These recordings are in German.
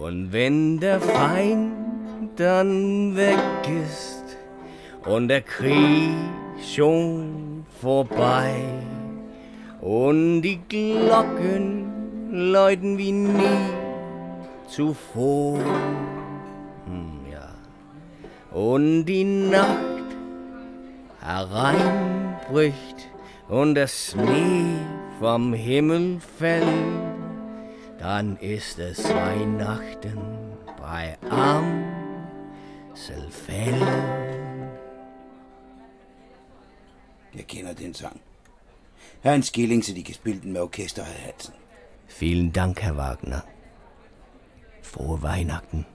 Und wenn der Feind dann weg ist und der Krieg schon vorbei und die Glocken läuten wie nie zuvor, hm, ja, und die Nacht hereinbricht und der Schnee vom Himmel fällt, dann ist es Weihnachten bei Amselfeld. Jeg kender den sang. Hans kan spille den med orkester og halsen. Vielen Dank, Herr Wagner. Frohe Weihnachten.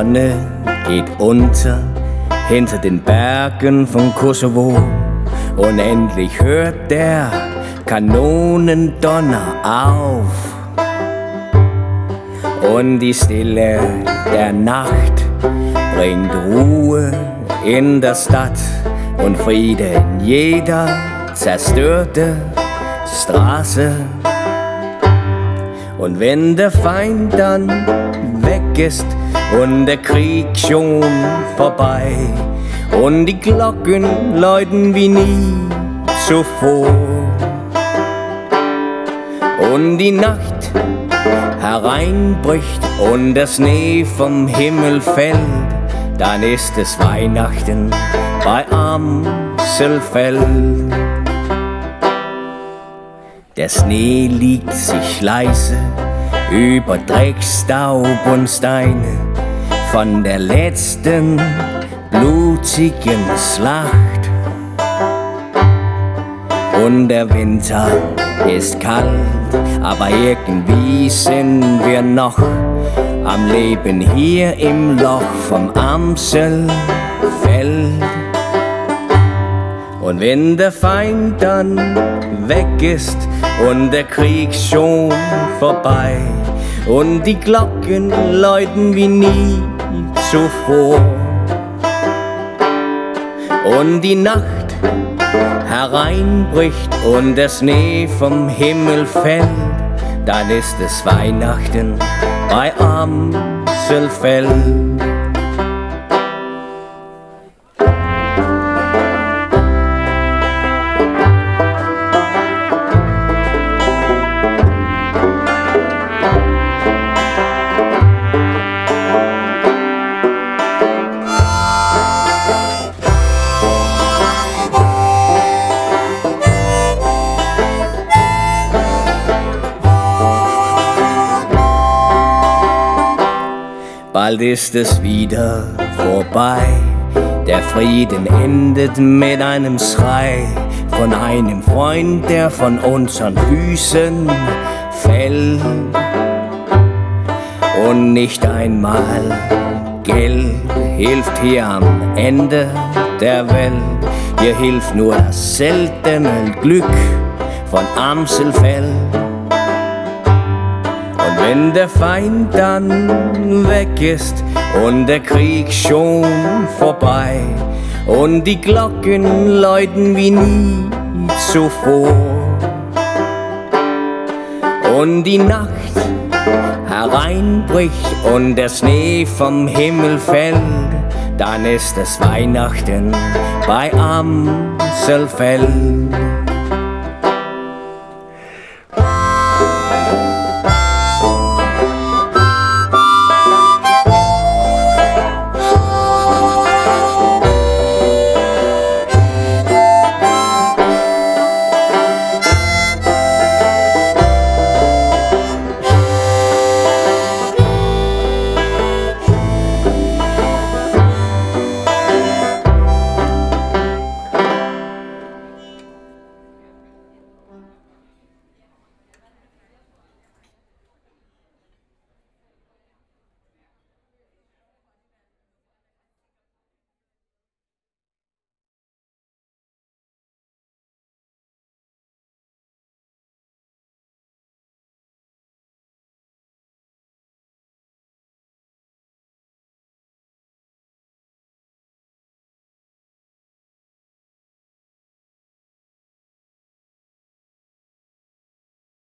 Sonne geht unter hinter den Bergen von Kosovo und endlich hört der Kanonendonner auf. Und die Stille der Nacht bringt Ruhe in der Stadt und Friede in jeder zerstörte Straße. Und wenn der Feind dann ist und der Krieg schon vorbei. Und die Glocken läuten wie nie zuvor. Und die Nacht hereinbricht und der Schnee vom Himmel fällt, dann ist es Weihnachten bei Amselfeld. Der Schnee liegt sich leise über Dreckstaub und Steine von der letzten blutigen Schlacht. Und der Winter ist kalt, aber irgendwie sind wir noch am Leben hier im Loch vom Amselfeld. Und wenn der Feind dann weg ist und der Krieg schon vorbei und die Glocken läuten wie nie zuvor und die Nacht hereinbricht und der Schnee vom Himmel fällt, dann ist es Weihnachten bei Amselfeld. Bald ist es wieder vorbei. Der Frieden endet mit einem Schrei von einem Freund, der von unseren Füßen fällt. Und nicht einmal Geld hilft hier am Ende der Welt. Hier hilft nur das seltene Glück von Amselfeld. Wenn der Feind dann weg ist und der Krieg schon vorbei und die Glocken läuten wie nie zuvor und die Nacht hereinbricht und der Schnee vom Himmel fällt, dann ist es Weihnachten bei Amselfeld.